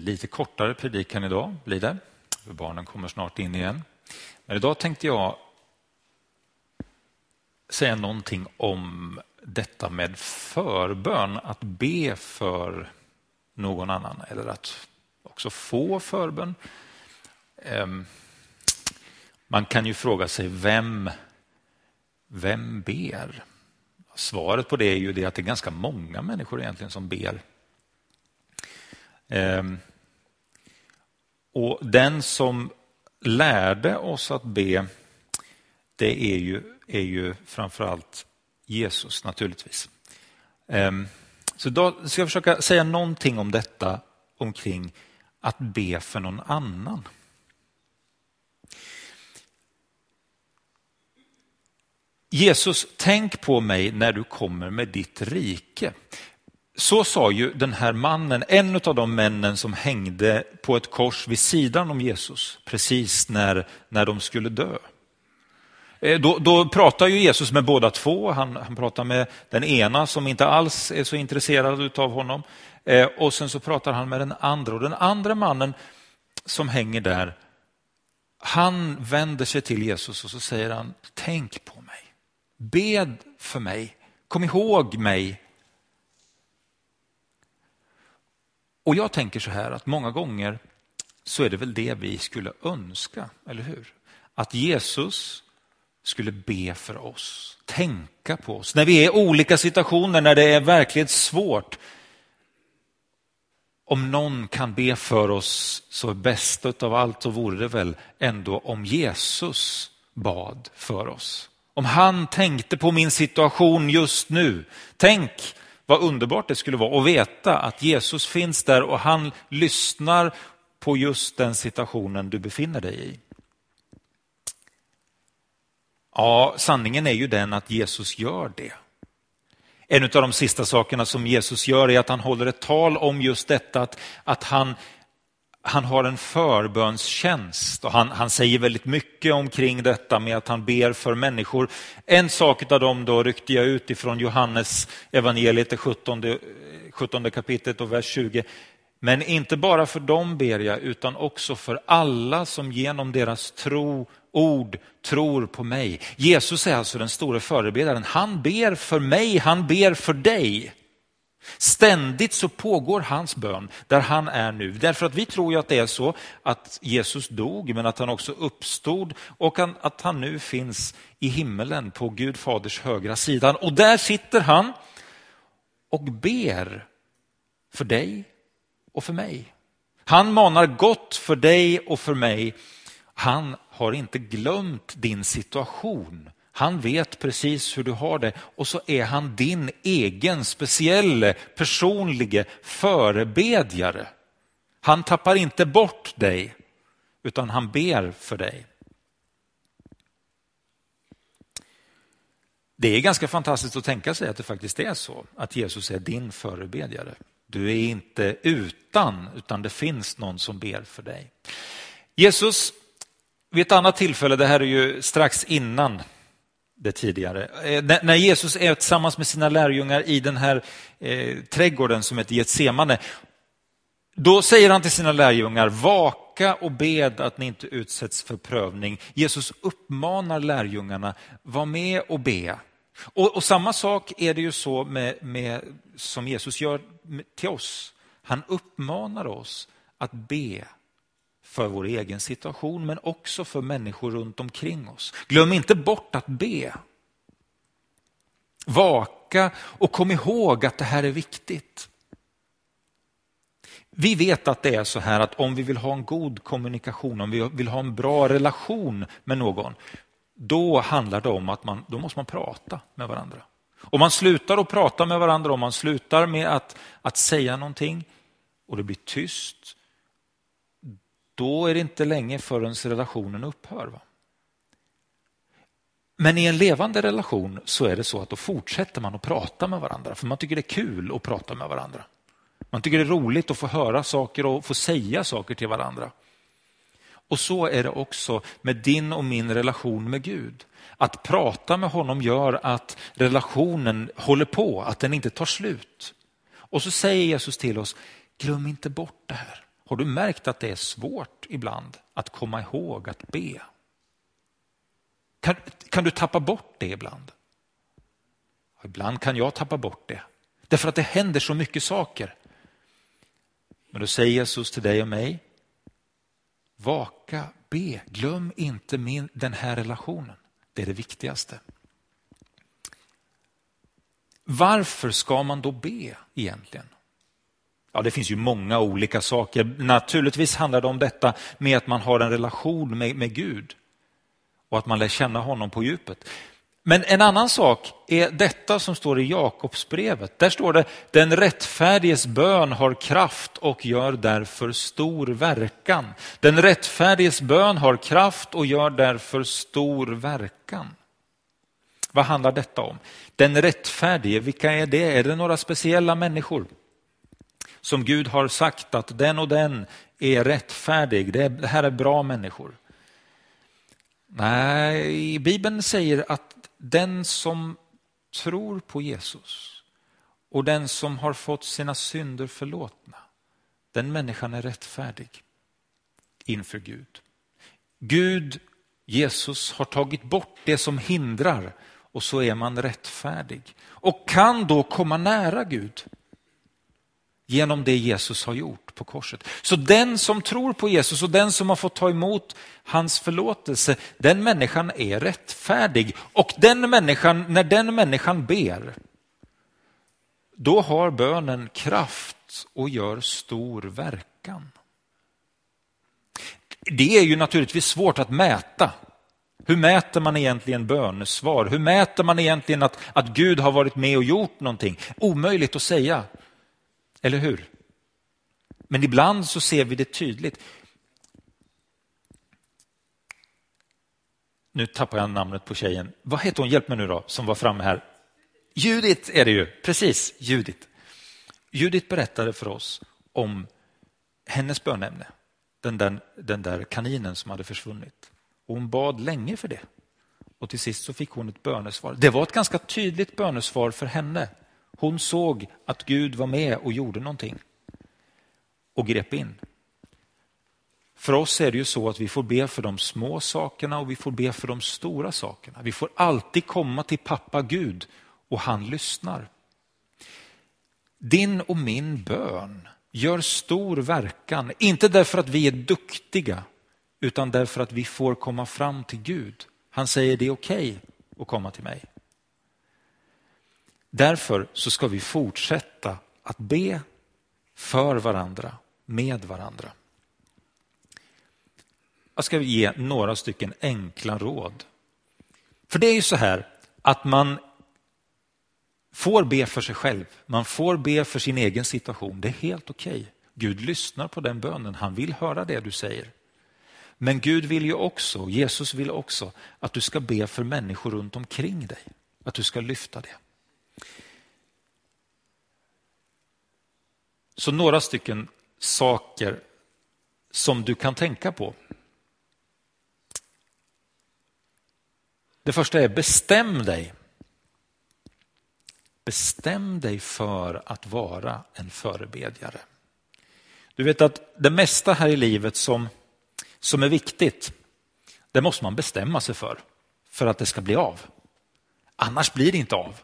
lite kortare predikan idag blir det. För barnen kommer snart in igen. Men idag tänkte jag säga någonting om detta med förbön, att be för någon annan eller att också få förbön. Ehm, man kan ju fråga sig vem, vem ber? Svaret på det är ju det att det är ganska många människor egentligen som ber. Ehm, och den som lärde oss att be, det är ju, är ju framförallt Jesus naturligtvis. Ehm, så då ska jag försöka säga någonting om detta omkring att be för någon annan. Jesus, tänk på mig när du kommer med ditt rike. Så sa ju den här mannen, en av de männen som hängde på ett kors vid sidan om Jesus, precis när, när de skulle dö. Eh, då, då pratar ju Jesus med båda två. Han, han pratar med den ena som inte alls är så intresserad av honom. Eh, och sen så pratar han med den andra. Och den andra mannen som hänger där, han vänder sig till Jesus och så säger han, tänk på mig. Bed för mig. Kom ihåg mig Och jag tänker så här att många gånger så är det väl det vi skulle önska, eller hur? Att Jesus skulle be för oss, tänka på oss. När vi är i olika situationer, när det är verkligt svårt. Om någon kan be för oss så bäst av allt så vore det väl ändå om Jesus bad för oss. Om han tänkte på min situation just nu. Tänk vad underbart det skulle vara att veta att Jesus finns där och han lyssnar på just den situationen du befinner dig i. Ja, sanningen är ju den att Jesus gör det. En av de sista sakerna som Jesus gör är att han håller ett tal om just detta att, att han han har en förbönstjänst och han, han säger väldigt mycket omkring detta med att han ber för människor. En sak av dem då ryckte jag ut ifrån Johannes evangeliet, det 17, 17 kapitlet och vers 20. Men inte bara för dem ber jag, utan också för alla som genom deras tro, ord tror på mig. Jesus är alltså den store förebedjaren. Han ber för mig, han ber för dig. Ständigt så pågår hans bön där han är nu. Därför att vi tror ju att det är så att Jesus dog men att han också uppstod och att han nu finns i himmelen på Gud faders högra sidan. Och där sitter han och ber för dig och för mig. Han manar gott för dig och för mig. Han har inte glömt din situation han vet precis hur du har det och så är han din egen speciella personliga förebedjare. Han tappar inte bort dig utan han ber för dig. Det är ganska fantastiskt att tänka sig att det faktiskt är så, att Jesus är din förebedjare. Du är inte utan, utan det finns någon som ber för dig. Jesus, vid ett annat tillfälle, det här är ju strax innan det tidigare. Eh, när Jesus är tillsammans med sina lärjungar i den här eh, trädgården som heter Getsemane, då säger han till sina lärjungar, vaka och bed att ni inte utsätts för prövning. Jesus uppmanar lärjungarna, var med och be. Och, och samma sak är det ju så med, med, som Jesus gör till oss. Han uppmanar oss att be för vår egen situation men också för människor runt omkring oss. Glöm inte bort att be. Vaka och kom ihåg att det här är viktigt. Vi vet att det är så här att om vi vill ha en god kommunikation, om vi vill ha en bra relation med någon, då handlar det om att man, då måste man prata med varandra. Om man slutar att prata med varandra, om man slutar med att, att säga någonting och det blir tyst, då är det inte länge förrän relationen upphör. Va? Men i en levande relation så är det så att då fortsätter man att prata med varandra för man tycker det är kul att prata med varandra. Man tycker det är roligt att få höra saker och få säga saker till varandra. Och så är det också med din och min relation med Gud. Att prata med honom gör att relationen håller på, att den inte tar slut. Och så säger Jesus till oss, glöm inte bort det här. Har du märkt att det är svårt ibland att komma ihåg att be? Kan, kan du tappa bort det ibland? Ibland kan jag tappa bort det. Därför att det händer så mycket saker. Men då säger Jesus till dig och mig, vaka, be, glöm inte min, den här relationen. Det är det viktigaste. Varför ska man då be egentligen? Ja, det finns ju många olika saker. Naturligtvis handlar det om detta med att man har en relation med, med Gud och att man lär känna honom på djupet. Men en annan sak är detta som står i Jakobsbrevet. Där står det, den rättfärdiges bön har kraft och gör därför stor verkan. Den rättfärdiges bön har kraft och gör därför stor verkan. Vad handlar detta om? Den rättfärdige, vilka är det? Är det några speciella människor? Som Gud har sagt att den och den är rättfärdig, det här är bra människor. Nej, Bibeln säger att den som tror på Jesus och den som har fått sina synder förlåtna, den människan är rättfärdig inför Gud. Gud, Jesus, har tagit bort det som hindrar och så är man rättfärdig och kan då komma nära Gud genom det Jesus har gjort på korset. Så den som tror på Jesus och den som har fått ta emot hans förlåtelse, den människan är rättfärdig. Och den människan, när den människan ber, då har bönen kraft och gör stor verkan. Det är ju naturligtvis svårt att mäta. Hur mäter man egentligen bönesvar? Hur mäter man egentligen att, att Gud har varit med och gjort någonting? Omöjligt att säga. Eller hur? Men ibland så ser vi det tydligt. Nu tappar jag namnet på tjejen. Vad heter hon? Hjälp mig nu då, som var framme här. Judit är det ju, precis, Judit. Judit berättade för oss om hennes bönämne, den där, den där kaninen som hade försvunnit. Och hon bad länge för det. Och till sist så fick hon ett bönesvar. Det var ett ganska tydligt bönesvar för henne. Hon såg att Gud var med och gjorde någonting och grep in. För oss är det ju så att vi får be för de små sakerna och vi får be för de stora sakerna. Vi får alltid komma till pappa Gud och han lyssnar. Din och min bön gör stor verkan, inte därför att vi är duktiga utan därför att vi får komma fram till Gud. Han säger det är okej okay att komma till mig. Därför så ska vi fortsätta att be för varandra, med varandra. Jag ska ge några stycken enkla råd. För det är ju så här att man får be för sig själv, man får be för sin egen situation. Det är helt okej. Okay. Gud lyssnar på den bönen, han vill höra det du säger. Men Gud vill ju också, Jesus vill också, att du ska be för människor runt omkring dig. Att du ska lyfta det. Så några stycken saker som du kan tänka på. Det första är bestäm dig. Bestäm dig för att vara en förebedjare. Du vet att det mesta här i livet som, som är viktigt, det måste man bestämma sig för, för att det ska bli av. Annars blir det inte av.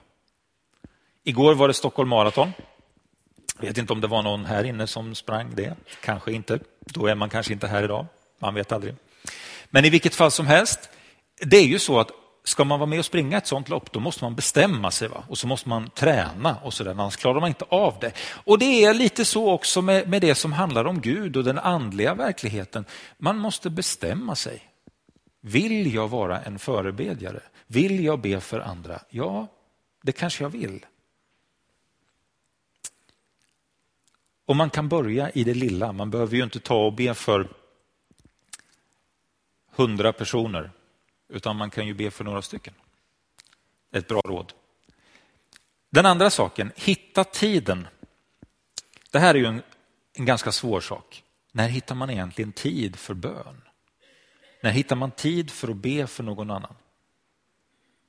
Igår var det Stockholm Marathon. Jag vet inte om det var någon här inne som sprang det. Kanske inte. Då är man kanske inte här idag. Man vet aldrig. Men i vilket fall som helst, det är ju så att ska man vara med och springa ett sånt lopp, då måste man bestämma sig va? och så måste man träna och sådär, annars klarar man inte av det. Och det är lite så också med, med det som handlar om Gud och den andliga verkligheten. Man måste bestämma sig. Vill jag vara en förebedjare? Vill jag be för andra? Ja, det kanske jag vill. Och man kan börja i det lilla. Man behöver ju inte ta och be för hundra personer, utan man kan ju be för några stycken. Ett bra råd. Den andra saken, hitta tiden. Det här är ju en, en ganska svår sak. När hittar man egentligen tid för bön? När hittar man tid för att be för någon annan?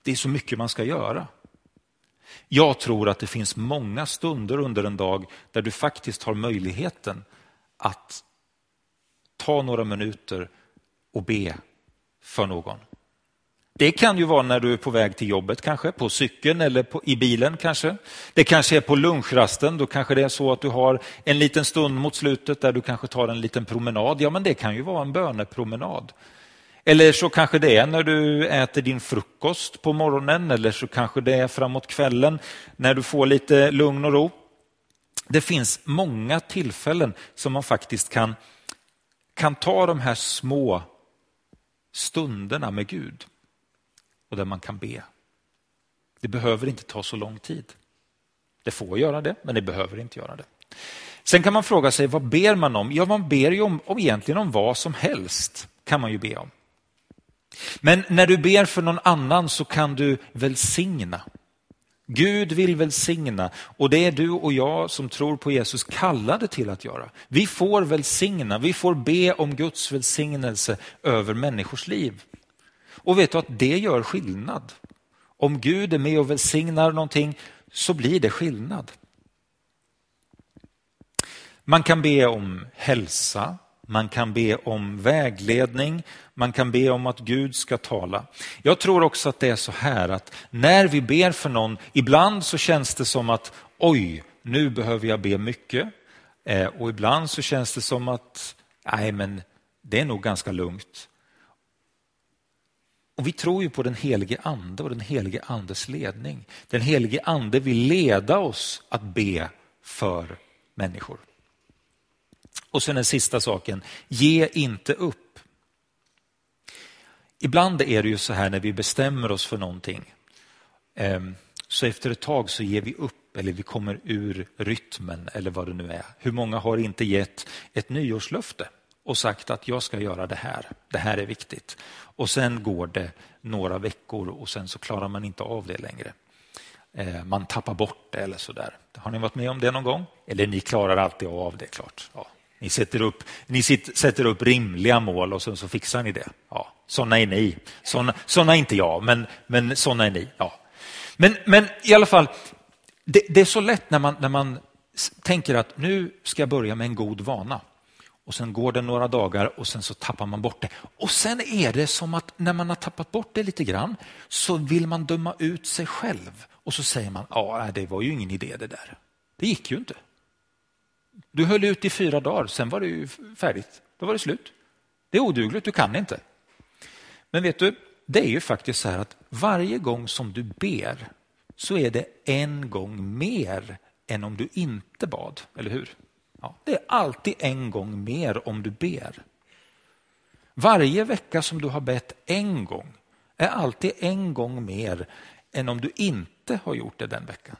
Det är så mycket man ska göra. Jag tror att det finns många stunder under en dag där du faktiskt har möjligheten att ta några minuter och be för någon. Det kan ju vara när du är på väg till jobbet kanske, på cykeln eller på, i bilen kanske. Det kanske är på lunchrasten, då kanske det är så att du har en liten stund mot slutet där du kanske tar en liten promenad. Ja, men det kan ju vara en bönepromenad. Eller så kanske det är när du äter din frukost på morgonen eller så kanske det är framåt kvällen när du får lite lugn och ro. Det finns många tillfällen som man faktiskt kan, kan ta de här små stunderna med Gud och där man kan be. Det behöver inte ta så lång tid. Det får göra det, men det behöver inte göra det. Sen kan man fråga sig, vad ber man om? Ja, man ber ju om, om egentligen om vad som helst. kan man ju be om. Men när du ber för någon annan så kan du välsigna. Gud vill välsigna och det är du och jag som tror på Jesus kallade till att göra. Vi får välsigna, vi får be om Guds välsignelse över människors liv. Och vet du att det gör skillnad. Om Gud är med och välsignar någonting så blir det skillnad. Man kan be om hälsa, man kan be om vägledning, man kan be om att Gud ska tala. Jag tror också att det är så här att när vi ber för någon, ibland så känns det som att oj, nu behöver jag be mycket. Eh, och ibland så känns det som att nej, men det är nog ganska lugnt. Och Vi tror ju på den helige ande och den helige andes ledning. Den helige ande vill leda oss att be för människor. Och sen den sista saken, ge inte upp. Ibland är det ju så här när vi bestämmer oss för någonting, ehm, så efter ett tag så ger vi upp eller vi kommer ur rytmen eller vad det nu är. Hur många har inte gett ett nyårslöfte och sagt att jag ska göra det här, det här är viktigt. Och sen går det några veckor och sen så klarar man inte av det längre. Ehm, man tappar bort det eller sådär. Har ni varit med om det någon gång? Eller ni klarar alltid av det, klart. Ja. Ni sätter upp, ni sätter upp rimliga mål och sen så fixar ni det. Ja, sådana är ni. Sådana, sådana är inte jag, men, men sådana är ni. Ja. Men, men i alla fall, det, det, är så lätt när man, när man tänker att nu ska jag börja med en god vana. Och sen går det några dagar och sen så tappar man bort det. Och sen är det som att när man har tappat bort det lite grann så vill man döma ut sig själv. Och så säger man, ja det var ju ingen idé det där. Det gick ju inte. Du höll ut i fyra dagar, sen var det ju färdigt. Då var det slut. Det är odugligt, du kan inte. Men vet du, det är ju faktiskt så här att varje gång som du ber så är det en gång mer än om du inte bad, eller hur? Ja, det är alltid en gång mer om du ber. Varje vecka som du har bett en gång är alltid en gång mer än om du inte har gjort det den veckan.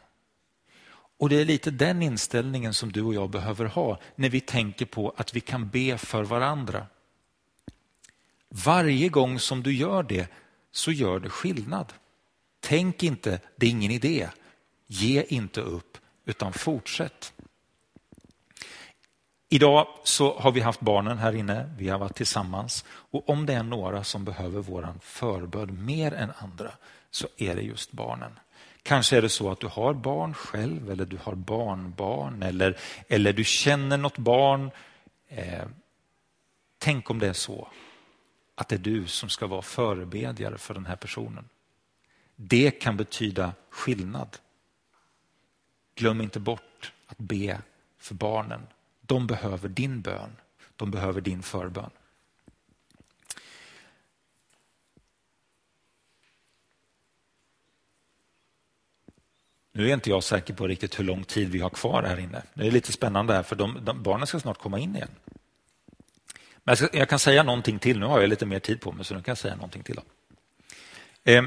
Och Det är lite den inställningen som du och jag behöver ha när vi tänker på att vi kan be för varandra. Varje gång som du gör det så gör det skillnad. Tänk inte, det är ingen idé. Ge inte upp, utan fortsätt. Idag så har vi haft barnen här inne, vi har varit tillsammans och om det är några som behöver våran förbön mer än andra så är det just barnen. Kanske är det så att du har barn själv eller du har barnbarn eller, eller du känner något barn. Eh, tänk om det är så att det är du som ska vara förebedjare för den här personen. Det kan betyda skillnad. Glöm inte bort att be för barnen. De behöver din bön. De behöver din förbön. Nu är inte jag säker på riktigt hur lång tid vi har kvar här inne. Det är lite spännande här för de, de, barnen ska snart komma in igen. Men jag, ska, jag, kan säga någonting till. Nu har jag lite mer tid på mig så nu kan jag säga någonting till. Eh,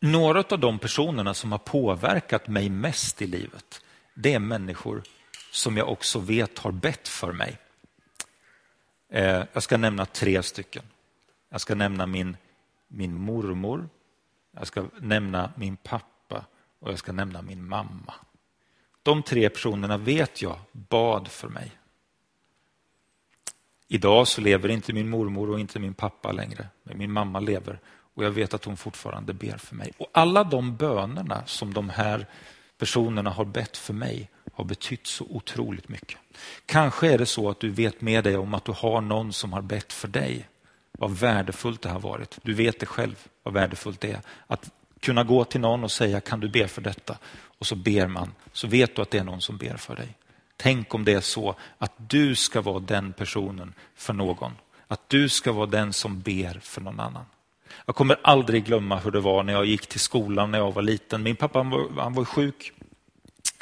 några av de personerna som har påverkat mig mest i livet det är människor som jag också vet har bett för mig. Eh, jag ska nämna tre stycken. Jag ska nämna min, min mormor, jag ska nämna min pappa och jag ska nämna min mamma. De tre personerna vet jag bad för mig. Idag så lever inte min mormor och inte min pappa längre, men min mamma lever och jag vet att hon fortfarande ber för mig. Och alla de bönerna som de här personerna har bett för mig har betytt så otroligt mycket. Kanske är det så att du vet med dig om att du har någon som har bett för dig. Vad värdefullt det har varit. Du vet det själv vad värdefullt det är. Att kunna gå till någon och säga kan du be för detta? Och så ber man, så vet du att det är någon som ber för dig. Tänk om det är så att du ska vara den personen för någon. Att du ska vara den som ber för någon annan. Jag kommer aldrig glömma hur det var när jag gick till skolan när jag var liten. Min pappa han var, han var sjuk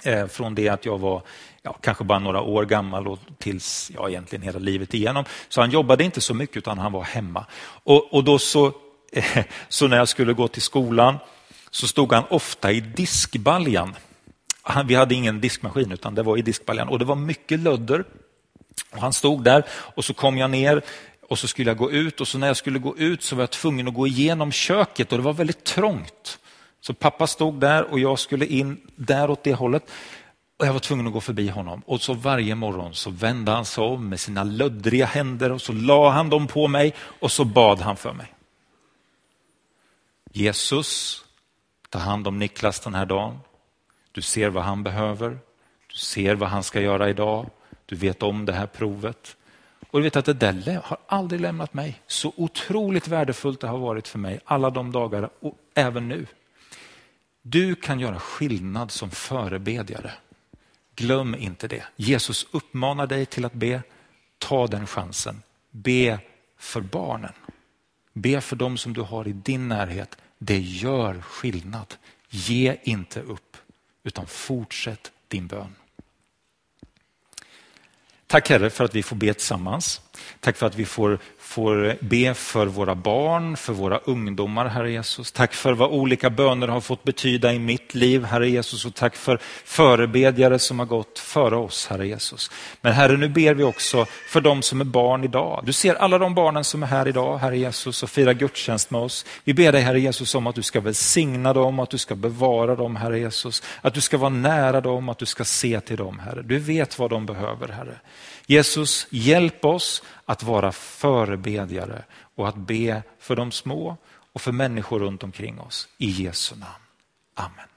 eh, från det att jag var ja, kanske bara några år gammal och tills ja, egentligen hela livet igenom. Så han jobbade inte så mycket utan han var hemma. Och, och då så, så när jag skulle gå till skolan så stod han ofta i diskbaljan. Han, vi hade ingen diskmaskin utan det var i diskbaljan och det var mycket lödder. Och han stod där och så kom jag ner och så skulle jag gå ut och så när jag skulle gå ut så var jag tvungen att gå igenom köket och det var väldigt trångt. Så pappa stod där och jag skulle in där åt det hållet. Och jag var tvungen att gå förbi honom och så varje morgon så vände han sig om med sina löddriga händer och så la han dem på mig och så bad han för mig. Jesus, ta hand om Niklas den här dagen. Du ser vad han behöver. Du ser vad han ska göra idag. Du vet om det här provet. Och du vet att det där har aldrig lämnat mig. Så otroligt värdefullt det har varit för mig alla de dagarna och även nu. Du kan göra skillnad som förebedjare. Glöm inte det. Jesus uppmanar dig till att be. Ta den chansen. Be för barnen. Be för dem som du har i din närhet. Det gör skillnad. Ge inte upp, utan fortsätt din bön. Tack Herre för att vi får be tillsammans. Tack för att vi får, får be för våra barn, för våra ungdomar, Herre Jesus. Tack för vad olika böner har fått betyda i mitt liv, Herre Jesus. Och tack för förebedjare som har gått före oss, Herre Jesus. Men Herre, nu ber vi också för de som är barn idag. Du ser alla de barnen som är här idag, Herre Jesus, och firar gudstjänst med oss. Vi ber dig, Herre Jesus, om att du ska välsigna dem, att du ska bevara dem, Herre Jesus. Att du ska vara nära dem, att du ska se till dem, Herre. Du vet vad de behöver, Herre. Jesus, hjälp oss att vara förebedjare och att be för de små och för människor runt omkring oss. I Jesu namn. Amen.